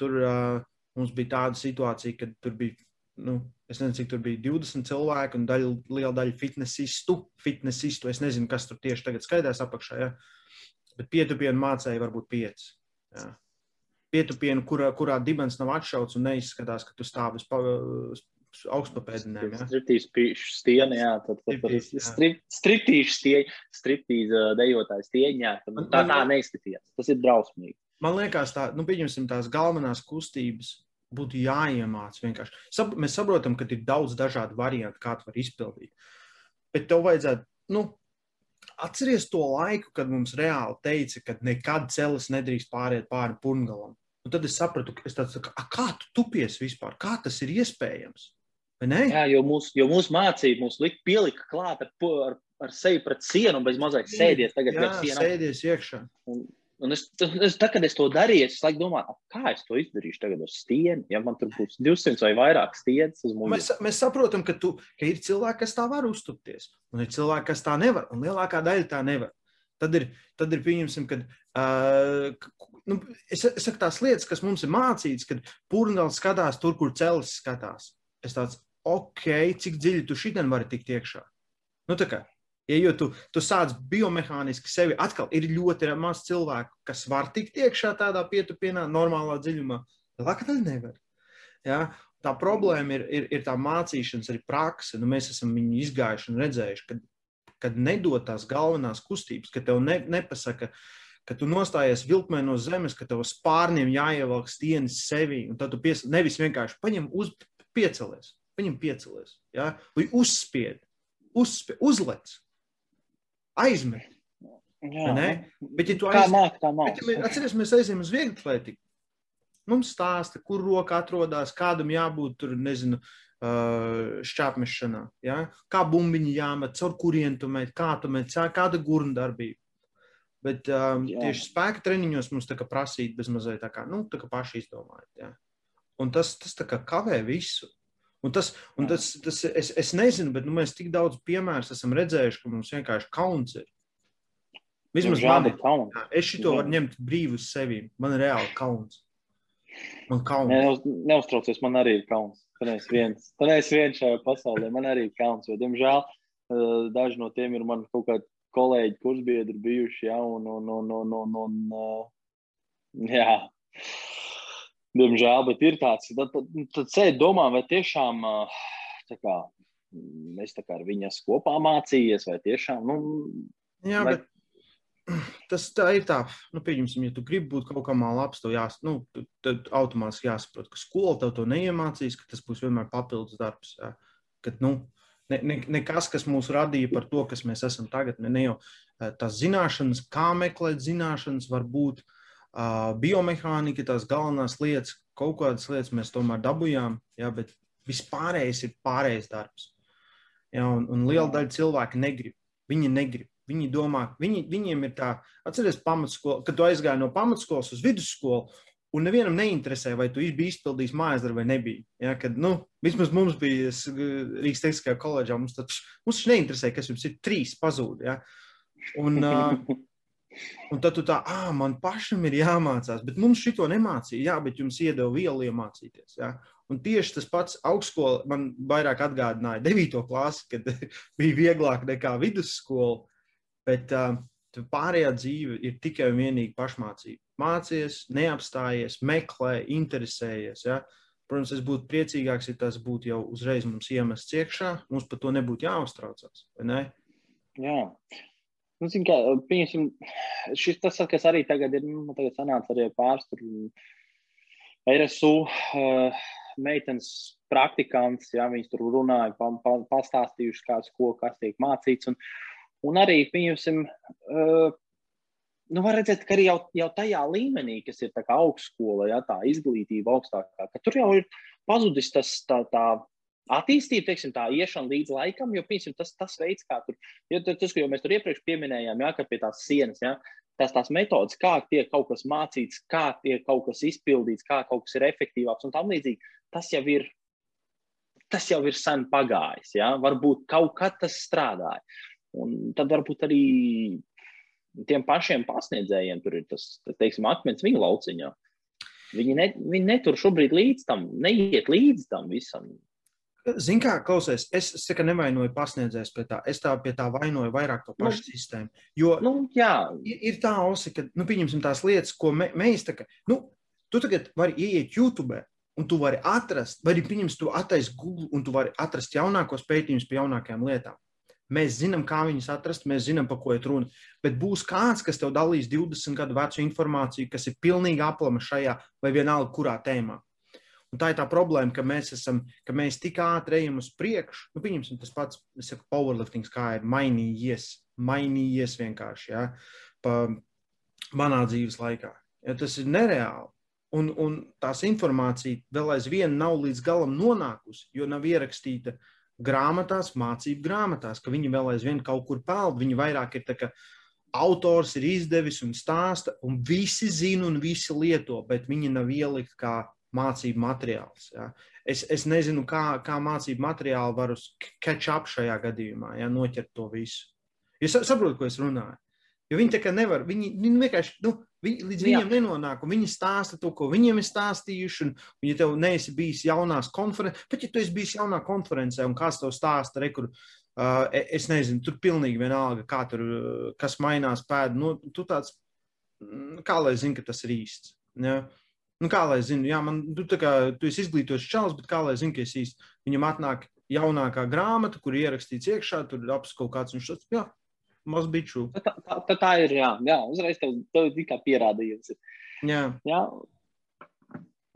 S1: Tur uh, mums bija tāda situācija, ka tur bija, nu, es nezinu, cik tur bija 20 cilvēki un daļa, liela daļa fitnesistu. fitnesistu. Es nezinu, kas tur tieši tagad skaidrs apakšā, ja? bet pietupienu mācēja varbūt 5. Ja? Pietupienu, kurā, kurā dibens nav atšauts un neizskatās, ka tu stāvi uz augstpapēdinēm. Ja?
S2: Striptīšu stieni, jā, tad, tad, tad strip, striptīšu stieņa, striptīza dejotājs stieņā, tad nu, tā, tā neizskatījās. Tas ir drausmīgi.
S1: Man liekas, tā, nu, pieņemsim tās galvenās kustības būtu jāiemāc vienkārši. Sap, mēs saprotam, ka ir daudz dažādu variantu, kā to var izpildīt. Bet tev vajadzētu, nu, atceries to laiku, kad mums reāli teica, ka nekad celis nedrīkst pāriet pāri purngalam. Un tad es sapratu, ka es tāds, kā, kā tu tupies vispār, kā tas ir iespējams?
S2: Jā, jo mūsu jo mūs mācīja, mūs lika pielika klāt ar, ar, ar seju pret sienu un bez mazliet sēdies tagad
S1: jā, sēdies iekšā.
S2: Un, un es, es, tā, kad es to darīju, es laikam domāju, kā es to izdarīšu tagad uz stieni, ja man tur būs 200 vai vairāk stieņas uz
S1: mums. Mēs, mēs saprotam, ka, tu, ka ir cilvēki, kas tā var uztupties, un ir cilvēki, kas tā nevar, un lielākā daļa tā nevar. Tad ir, tad ir pieņemsim, ka uh, nu, es, es saku tās lietas, kas mums ir mācītas, kad pūraņš skatās tur, kur cēlis skatās. Es tāds, ok, cik dziļi tu šitien vari tikt iekšā. Nu, tā kā, ja jo tu, tu sāc biomehāniski sevi, atkal ir ļoti maz cilvēku, kas var tikt iekšā tādā pietupienā, normālā dziļumā. Lielākā daļa nevar. Ja? Tā problēma ir, ir, ir tā mācīšanas arī prakse. Nu, mēs esam viņu izgājuši un redzējuši, ka, kad nedod tās galvenās kustības, ka tev ne, nepasaka, ka tu nostājies vilkmē no zemes, ka tev spārniem jāievelk stieņas sevī, un tad tu pies, nevis vienkārši paņem uz piecelies, paņem piecelies, ja? vai uzspied, uzspied, uzlec, aizmet.
S2: Jā,
S1: nu, bet, ja tu
S2: aiz... māk, tā māk.
S1: Bet, ja mēs, atceries, mēs aizējām uz vieglu atlētiku. Mums stāsta, kur roka atrodas, kādam jābūt tur, nezinu, šķēpmešanā. Ja? Kā bumbiņi jāmet, caur kurien tu met, kā tu met, kāda gurna darbība. Bet um, Jā. tieši spēka treniņos mums tā kā prasīt bez mazliet tā kā, nu, tā kā paši izdomājot. Ja? Un tas, tas tā kā kavē visu. Un tas, un tas, tas es, es nezinu, bet nu, mēs tik daudz piemērus esam redzējuši, ka mums vienkārši kauns ir. Vismaz man ir kauns. Es šito varu ņemt brīvi uz sevi. Man ir reāli kauns. Man kauns.
S2: Ne, neuztraucies, man arī ir kauns. Tu neesi viens. Tu neesi viens šajā pasaulē. Man arī ir kauns. Jo, diemžēl, eh, daži no tiem ir man kaut kādi kolēģi, kursbiedri bijuši. Ja, un, un, un, un, un, un, uh, jā. Diemžēl, bet ir tāds, tad, tad, tad sēdi domā, vai tiešām uh, kā, es kā ar viņas kopā mācījies, vai tiešām, nu,
S1: Jā, vai, bet tas tā ir tā, nu, pieņemsim, ja tu gribi būt kaut kā labs, tev jās, nu, tad automātiski jāsaprot, ka skola tev to neiemācīs, ka tas būs vienmēr papildus darbs. Jā. Kad, nu, ne, ne, nekas, kas mūs radīja par to, kas mēs esam tagad, ne, ne jau tās zināšanas, kā meklēt zināšanas, varbūt uh, biomehānika, tās galvenās lietas, kaut kādas lietas mēs tomēr dabūjām, jā, bet vispārējais ir pārējais darbs. Jā, un, un liela daļa cilvēku negrib. Viņi negrib. Viņi domā, viņi, viņiem ir tā, atcerieties, pamatskola, kad tu aizgāji no pamatskolas uz vidusskolu, un nevienam neinteresē, vai tu biji izpildījis mājas darbu vai nebija. Ja, kad, nu, vismaz mums bija Rīgas Tehniskajā koledžā, mums mums neinteresē, kas jums ir trīs pazūdi. Ja. Un, uh, un tad tu tā, ah, man pašam ir jāmācās, bet mums šito nemācīja. Jā, bet jums iedeva vielu iemācīties. Ja. Un tieši tas pats augstskola man vairāk atgādināja 9. klasi, kad bija vieglāk nekā vidusskola. Bet uh, pārējā dzīve ir tikai un vienīgi pašmācība. Mācies, neapstājies, meklē, interesējies. Ja? Protams, es būtu priecīgāks, ja tas būtu jau uzreiz mums iemests iekšā. Mums par to nebūtu jāuztraucās. Ne?
S2: Jā. Nu, zin, kā, pieņasim, šis, tas, kas arī tagad ir, nu, tagad sanāca arī pāris tur RSU uh, meitenes praktikants, jā, viņas tur runāja, pa, pa, pastāstījuši kāds, ko, kas tiek mācīts. Un, Un arī, pieņemsim, uh, nu, var redzēt, ka arī jau, jau tajā līmenī, kas ir augstskola, ja, tā izglītība augstākā, ka tur jau ir pazudis tas tā, tā attīstība, teiksim, tā iešana līdz laikam, jo, piemēram, tas, tas veids, kā tur, jo tas, ko mēs tur iepriekš pieminējām, ja, ka pie tās sienas, ja, tās, tās metodas, kā tiek kaut kas mācīts, kā tiek kaut kas izpildīts, kā kaut kas ir efektīvāks un tam līdzīgi, tas jau ir, tas jau ir sen pagājis, ja, varbūt kaut kad tas strādāja. Un tad varbūt arī tiem pašiem pasniedzējiem tur ir tas, teiksim, akmens viņu lauciņā. Viņi, ne, viņi netur šobrīd līdz tam, neiet līdz tam visam.
S1: Ziniet, kā klausies, es, es tikai nevainoju pasniedzējus pie tā. Es tā pie tā vainoju vairāk to pašu nu, sistēmu. Jo
S2: nu, jā.
S1: ir, ir tā osi, ka, nu, pieņemsim tās lietas, ko me, mēs tā kā, nu, tu tagad vari ieiet YouTube. Un tu vari atrast, vai arī pieņems, tu attaisi Google, un tu vari atrast jaunākos pētījumus pie jaunākajām lietām. Mēs zinām, kā viņus atrast, mēs zinām, par ko ir runa. Bet būs kāds, kas tev dalīs 20 gadu vecu informāciju, kas ir pilnīgi aplama šajā vai vienalga kurā tēmā. Un tā ir tā problēma, ka mēs, esam, ka mēs tik ātri ejam uz priekšu. Nu, pieņemsim, tas pats, saku, powerlifting, kā ir mainījies, mainījies vienkārši ja, pa manā dzīves laikā. Ja, tas ir nereāli. Un, un tās informācija vēl aizvien nav līdz galam nonākusi, jo nav ierakstīta grāmatās, mācību grāmatās, ka viņi vēl aizvien kaut kur peld. Viņi vairāk ir tā, ka autors ir izdevis un stāsta, un visi zina un visi lieto, bet viņi nav ielikt kā mācību materiāls. Ja. Es, es nezinu, kā, kā mācību materiālu var uz catch up šajā gadījumā, ja noķert to visu. Jūs saprotat, ko es runāju? Jo viņi tā kā nevar, viņi, viņi vienkārši, nu, viņi, līdz viņiem Jā. nenonāk, un viņi stāsta to, ko viņiem ir stāstījuši, un, un ja tev neesi bijis jaunās konferencē, pat ja tu esi bijis jaunā konferencē, un kāds tev stāsta, re, kur, uh, es nezinu, tur pilnīgi vienalga, kā tur, kas mainās pēdu, nu, tu tāds, kā lai zini, ka tas ir īsts. Ja? Nu, kā lai zinu, jā, man, tu, kā, tu esi izglītots čalis, bet kā lai zinu, ka es īsti viņam atnāk jaunākā grāmata, kur ierakstīts iekšā, tur ir apskauts kaut kāds, viņš tāds, jā, maz biču.
S2: Tā, tā, tā, tā ir, jā, jā uzreiz tev, tev tikai pierādījums.
S1: Jā.
S2: jā.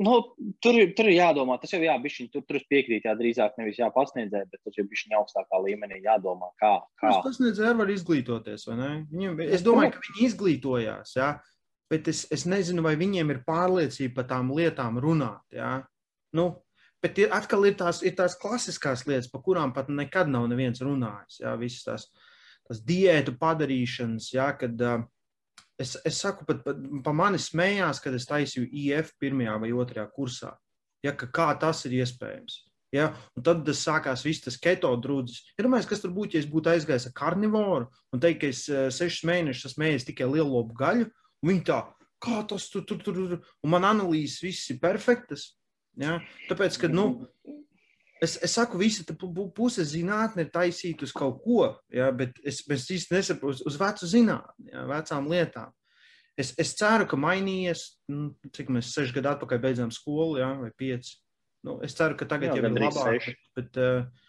S2: Nu, tur, ir, tur ir jādomā, tas jau jā, bišķiņ, tur, tur es piekrītu, jā, drīzāk nevis jāpasniedzē, bet tas jau bišķiņ augstākā līmenī jādomā, kā. kā.
S1: Pasniedzē var izglītoties, vai ne? Viņam, es domāju, ka viņi izglītojās, jā. Ja? Bet es, es nezinu, vai viņiem ir pārliecība par tām lietām runāt. Ja? Nu, bet ir, atkal ir tās, ir tās klasiskās lietas, par kurām pat nekad nav neviens runājis. Ja? Visas tās, tās diētu padarīšanas, ja? kad uh, es, es saku, pat, pat pa mani smējās, kad es taisīju IF pirmajā vai otrajā kursā. Ja, kā tas ir iespējams? Ja? Un tad tas sākās viss tas keto drūdzis. Iedomājieties, kas tur būtu, ja es būtu aizgājis ar karnivoru un teikt, ka es sešus mēnešus esmu mēģinājis tikai lielu gaļu, Viņa tā, kā tas tur, tur, tur, tur, un man analīzes viss ir perfektas. Ja? Tāpēc, ka, nu, es, es saku, visa puse zinātne ir taisīta uz kaut ko, ja? bet es, es īsti nesaprotu uz, vecu zinātni, ja? vecām lietām. Es, es ceru, ka mainījies, nu, cik mēs seši gadu atpakaļ beidzām skolu, ja? vai pieci. Nu, es ceru, ka tagad Jā, jau ir labāk. Bet, bet, uh,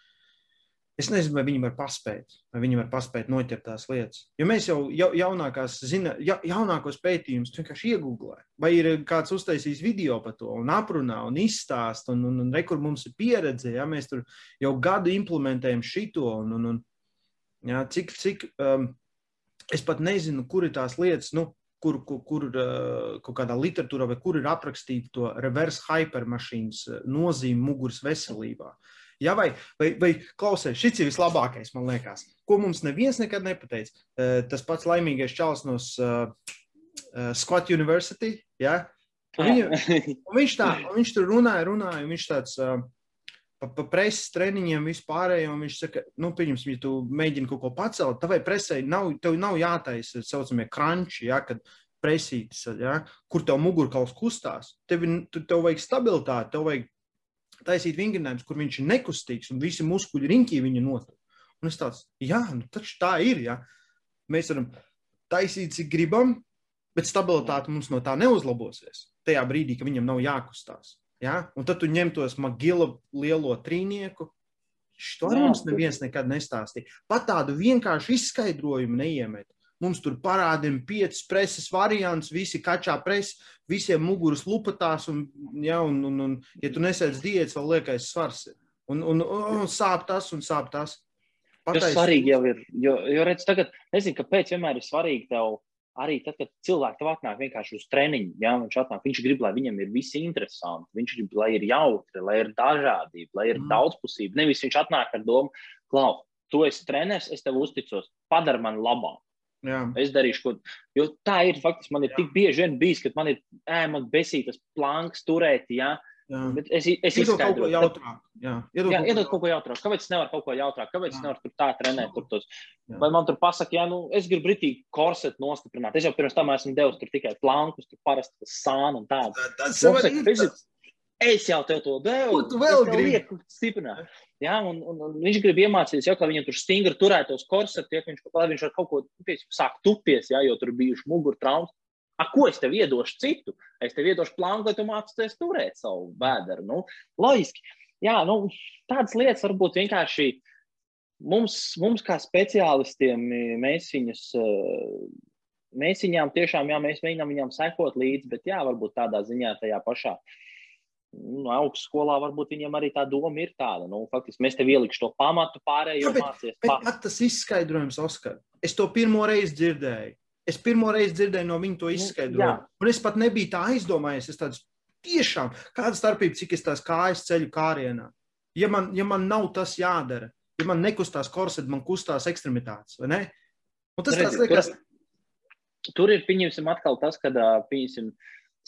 S1: Es nezinu, vai viņi var paspēt, vai viņi var paspēt noķert tās lietas. Jo mēs jau ja, jaunākās zina, ja, jaunākos pētījumus vienkārši iegūlē. Vai ir kāds uztaisījis video par to un aprunā un izstāst, un, un, un rekur mums ir pieredze, ja mēs tur jau gadu implementējam šito. Un, un, un, ja, cik, cik, um, es pat nezinu, kur ir tās lietas, nu, kur, kur, kur uh, kaut kādā literatūrā vai kur ir aprakstīta to reverse hypermašīnas uh, nozīme muguras veselībā. Uh, Ja, vai, vai, vai klausies, šis ir vislabākais, man liekas, ko mums neviens nekad nepateica. Uh, tas pats laimīgais čels no uh, uh, Scott University. Ja? Un viņa, un viņš, tā, un viņš tur runāja, runāja, un viņš tāds. Uh, pa, pa preses treniņiem vispārējo. Viņš saka, nu, pieņemsim, ja tu mēģini kaut ko pacelt, tavai presē nav, tev nav jātaisa tā saucamie kranči, ja, kad presītas, ja, kur tev mugurkauls kustās. Tev, tev vajag stabilitāti, tev vajag taisīt vingrinājumus, kur viņš ir nekustīgs un visi muskuļi riņķī viņa notur. Un es tāds, jā, nu taču tā ir. Ja? Mēs varam taisīt, cik gribam, bet stabilitāte mums no tā neuzlabosies. Tajā brīdī, kad viņam nav jākustās. Ja? Un tad tu ņem tos magila lielo trīnieku. Šo mums neviens nekad nestāstīja. Pat tādu vienkāršu izskaidrojumu neiemet. Mums tur parādīja piecas preses variants, visi kačā presa, visiem muguras lupatās, un, ja, un, un, un ja tu nesēdz diētas, vēl liekais svars. Un, un, un, un sāp tas, un sāp tas.
S2: Tas svarīgi jau ir, jo, jo redz, tagad, nezinu, kāpēc vienmēr ir svarīgi tev arī tad, kad cilvēki tev atnāk vienkārši uz treniņu, ja viņš atnāk, viņš grib, lai viņam ir viss interesanti, viņš grib, lai ir jautri, lai ir dažādība, lai ir mm. daudzpusība. Nevis viņš atnāk ar domu, klau, tu esi treneris, es tev uzticos, padara man labāk. Jā. Es darīšu, ko. Jo tā ir faktiski. Man ir Jā. tik bieži vien bijis, ka man ir ēmas besītas planks turēt. Ja? Jā. Bet es, es
S1: iedod kaut ko jautrāk. Jā,
S2: iedod, jā, iedod kaut ko jautrāk. Kāpēc es nevaru kaut ko jautrāk? Kāpēc jā. es nevaru tur tā trenēt? Tur tos? Vai man tur pasaka, jā, nu, es gribu britīgi korsetu nostiprināt. Es jau pirms tam esmu devis tur tikai plankus, tur parasti sānu un tādu.
S1: Tas jau ir.
S2: Es jau tev to devu.
S1: Ko tu vēl gribi?
S2: Stiprināt. Ja, un, un, un viņš grib iemācīties, ja, kā viņam tur stingri turētos korsetus, ja viņš, viņš ar kaut ko pies, sāk tupies, ja, jo tur bijuši muguru traumas. A, ko es tev iedošu citu? Es tev iedošu plānu, lai tu mācīties turēt savu vēderu. Nu, loģiski. Jā, nu, tādas lietas varbūt vienkārši mums, mums kā speciālistiem, mēs viņus, mēs viņām tiešām, jā, mēs mēģinām viņām sekot līdzi, bet jā, varbūt tādā ziņā tajā pašā nu, augstskolā varbūt viņam arī tā doma ir tāda. Nu, faktiski mēs tev ielikšu to pamatu pārējo
S1: mācīties. Bet, bet tas izskaidrojums, Oskar, es to pirmo reizi dzirdēju. Es pirmo reizi dzirdēju no viņa to nu, izskaidrojumu. Nu, un es pat nebiju tā aizdomājies. Es tāds tiešām, kāda starpība, cik es tās kājas ceļu kārienā. Ja man, ja man nav tas jādara, ja man nekustās korsets, man kustās ekstremitātes? Un tas Redzi, liekas...
S2: tur, tur ir, pieņemsim, atkal tas, kad, pieņemsim,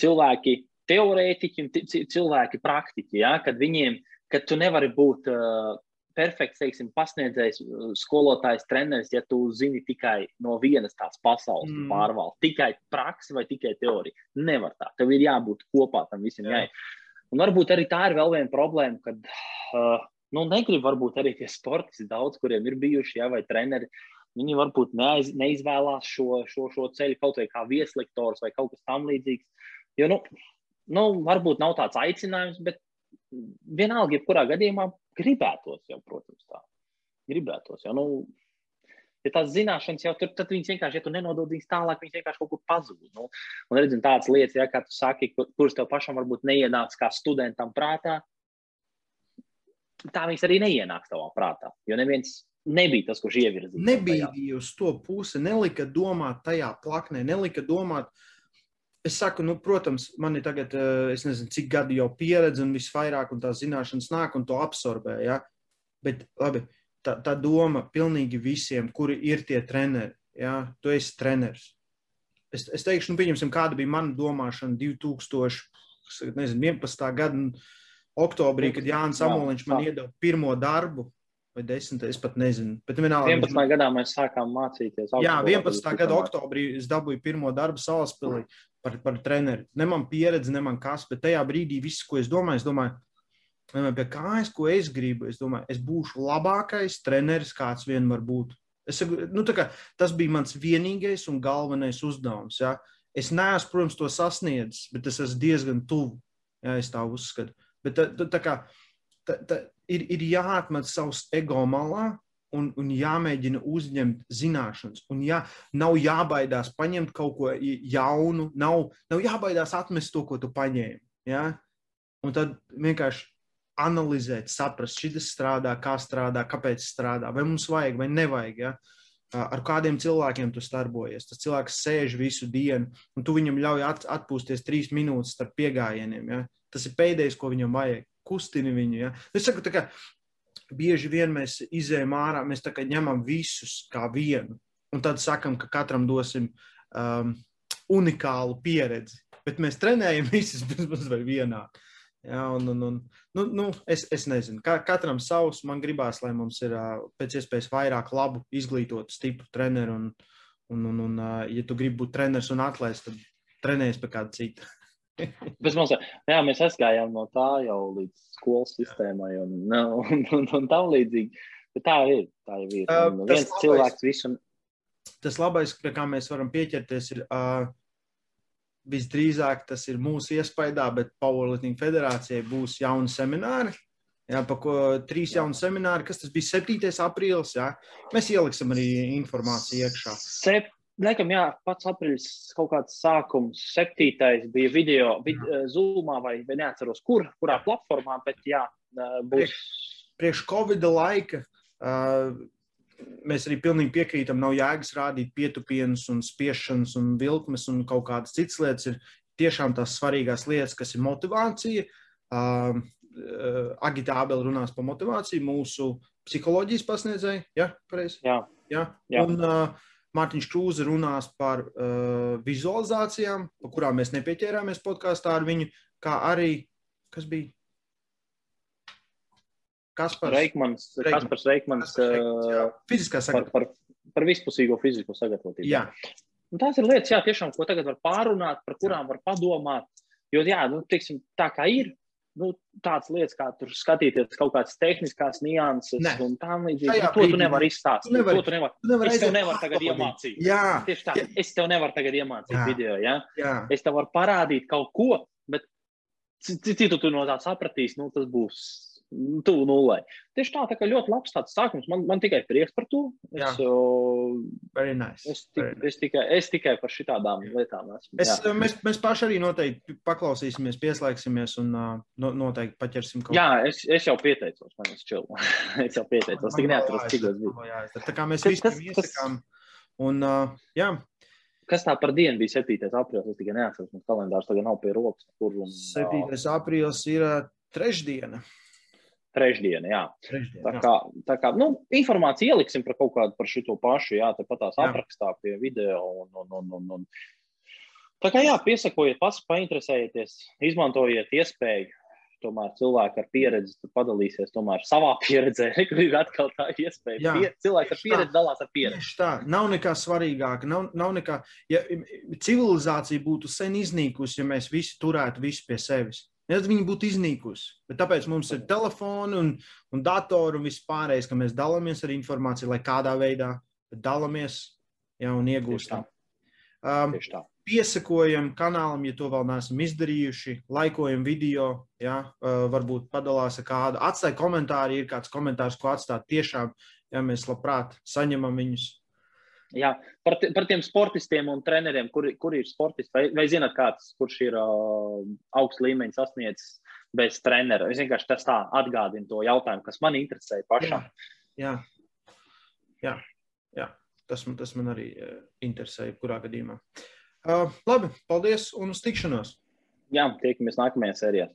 S2: cilvēki teorētiķi un cilvēki praktiķi, ja, kad viņiem, kad tu nevari būt uh, perfekts, teiksim, pasniedzējs, skolotājs, treneris, ja tu zini tikai no vienas tās pasaules mm. pārvaldes, tikai praksi vai tikai teorija. Nevar tā. Tev ir jābūt kopā tam visam. Jā. Un varbūt arī tā ir vēl viena problēma, kad uh, nu, negrib varbūt arī tie sportisti daudz, kuriem ir bijuši, jā, vai treneri. Viņi varbūt neiz, neizvēlās šo, šo, šo ceļu kaut vai kā vieslektors vai kaut kas tamlīdzīgs. Jo, nu, nu, varbūt nav tāds aicinājums, bet vienalga, jebkurā gadījumā gribētos jau, protams, tā. Gribētos jau. Nu, ja tās zināšanas jau tur, tad viņas vienkārši, ja tu nenodod viņas tālāk, viņas vienkārši kaut kur pazūd. Nu, un redzam tādas lietas, ja, kā tu saki, kuras tev pašam varbūt neienāks kā studentam prātā, tā viņas arī neienāks tavā prātā. Jo neviens nebija tas, kurš ievirzīja.
S1: Nebija uz to pusi, nelika domāt tajā plaknē, nelika domāt. Es saku, nu, protams, man ir tagad, eh, es nezinu, cik gadi jau pieredze un visvairāk, un tās zināšanas nāk un to absorbē. Ja? Bet, labi, tā, tā doma pilnīgi visiem, kuri ir tie treneri. Ja? Tu esi treneris. Es, es teikšu, nu, pieņemsim, kāda bija mana domāšana 2011. gada oktobrī, kad Jānis Amoliņš man iedeva pirmo darbu. Vai 10, es pat nezinu. Bet vienalga,
S2: 11. Man... gadā mēs sākām mācīties.
S1: Jā, 11. gada oktobrī es dabūju pirmo darbu Salaspilī par, par treneri. Ne man pieredze, ne man kas, bet tajā brīdī viss, ko es domāju, es domāju, pie kājas, ko es gribu. Es domāju, es būšu labākais treneris, kāds vien var būt. Es, nu, kā, tas bija mans vienīgais un galvenais uzdevums. Ja? Es neesmu, protams, to sasniedzis, bet es esmu diezgan tuvu. Ja, es tā uzskatu. Bet tā, tā, tā kā, tā, tā, ir, ir jāatmet savs ego malā un, un jāmēģina uzņemt zināšanas. Un jā, nav jābaidās paņemt kaut ko jaunu, nav, nav jābaidās atmest to, ko tu paņēmi. Ja? Un tad vienkārši analizēt, saprast, šis strādā, kā strādā, kāpēc strādā, vai mums vajag vai nevajag. Ja? Ar kādiem cilvēkiem tu starbojies. Tas cilvēks sēž visu dienu, un tu viņam ļauj at, atpūsties trīs minūtes starp piegājieniem. Ja? Tas ir pēdējais, ko viņam vajag. Kustini viņu. Ja? Es saku, ka bieži vien mēs izējām ārā, mēs ņemam visus kā vienu. Un tad sakam, ka katram dosim um, unikālu pieredzi. Bet mēs trenējam visus bez vai vienā. Ja, un, un, un, nu, nu, es, es nezinu, kā katram savs. Man gribās, lai mums ir uh, pēc iespējas vairāk labu, izglītotu, stipru treneru. Un, un, un, un uh, ja tu gribi būt treneris un atlēst, tad trenējies pie kāda cita.
S2: mums, jā, mēs aizgājām no tā jau līdz skolas sistēmai un, un, un, un tam līdzīgi. Bet tā ir. Tā ir. Uh, viens labais, cilvēks visu.
S1: Tas labais, pie kā mēs varam pieķerties, ir uh, visdrīzāk tas ir mūsu iespējā, bet Powerlifting federācijai būs jauni semināri. Jā, pa ko trīs jauni semināri, kas tas bija 7. aprīlis. Jā. Mēs ieliksim arī informāciju iekšā.
S2: Sep Laikam, jā, pats aprīlis kaut kāds sākums, septītais bija video, vid, zūmā vai, vai neatceros, kur, kurā platformā, bet jā, būs. Priekš,
S1: priekš Covid laika uh, mēs arī pilnīgi piekrītam, nav jēgas rādīt pietupienus un spiešanas un vilkmes un kaut kādas citas lietas. Ir tiešām tās svarīgās lietas, kas ir motivācija. Uh, Agitābeli runās par motivāciju, mūsu psiholoģijas pasniedzēju. Ja, pareizi?
S2: Jā,
S1: ja? jā. Un, uh, Mārtiņš Čūze runās par uh, vizualizācijām, par kurām mēs nepieķērāmies podkāstā ar viņu, kā arī, kas bija?
S2: Kaspars Reikmans, Reikmans, Kaspars Reikmans, Reikmans jā.
S1: fiziskā sagatavotība.
S2: Par, par, par vispusīgo fizisko sagatavotību.
S1: Jā.
S2: Un tās ir lietas, jā, tiešām, ko tagad var pārunāt, par kurām var padomāt. Jo, jā, nu, tiksim, tā kā ir, nu, tādas lietas, kā tur skatīties kaut kādas tehniskas nianses ne. un tā līdzīgi. Nu, to tu nevari izstāstīt. Tu nevari, to tu nevari. Tu nevari es tev nevaru tagad iemācīt.
S1: Jā.
S2: Tieši tā. Jā. Es tev nevaru tagad iemācīt
S1: jā.
S2: video, ja?
S1: Jā.
S2: Es tev varu parādīt kaut ko, bet citu tu no tā sapratīsi, nu, tas būs tuvu nulē. Tieši tā, tā kā ļoti labs tāds sākums. Man, man tikai prieks par to. Es,
S1: nice.
S2: es, tik, Very nice. es, tikai, es tikai par šitām lietām esmu.
S1: Es, jā. mēs, mēs paši arī noteikti paklausīsimies, pieslēgsimies un no, noteikti paķersim kaut
S2: ko. Jā, es, es jau pieteicos, man ir čil. es jau pieteicos, tik neatceros, cik tas
S1: bija. Tā kā mēs visi iesakām. Un, uh, jā.
S2: Kas tā par dienu bija 7. aprīlis? Es tikai neatceros, man kalendārs tagad nav pie rokas. Kur, un,
S1: 7. aprīlis ir trešdiena.
S2: Trešdiena, jā. Trešdien, tā kā, tā kā nu, informāciju ieliksim par kaut kādu par šo pašu, jā, tāpat tās jā. aprakstā pie video. Un, un, un, un, un. Tā kā jā, piesakojiet, pats painteresējieties, izmantojiet iespēju. Tomēr cilvēki ar pieredzi padalīsies tomēr savā pieredzē. Kur ir atkal tā iespēja. Jā, Pie, cilvēki ar pieredzi dalās ar pieredzi.
S1: Tā nav nekā svarīgāka. Nav, nav nekā, ja civilizācija būtu sen iznīkusi, ja mēs visi turētu visu pie sevis. Tad viņi būtu iznīkusi. Bet tāpēc mums ir telefoni un, un datori un viss pārējais, ka mēs dalāmies ar informāciju, lai kādā veidā dalāmies ja, un iegūstam.
S2: Um,
S1: piesakojam kanālam, ja to vēl neesam izdarījuši, laikojam video, ja, varbūt padalās ar kādu, atstāj komentāru, ja ir kāds komentārs, ko atstāt tiešām, ja mēs labprāt saņemam viņus.
S2: Jā, par, par tiem sportistiem un treneriem, kur, kur ir sportisti, vai, vai zināt, kāds, kurš ir uh, augsts līmenis sasniedzis bez trenera? Es vienkārši tas tā atgādinu to jautājumu, kas man interesē pašam.
S1: Jā, jā, jā, jā. Tas, man, tas man arī uh, interesē, kurā gadījumā. Uh, labi, paldies un uz tikšanos!
S2: Jā, tiekamies nākamajā sērijā.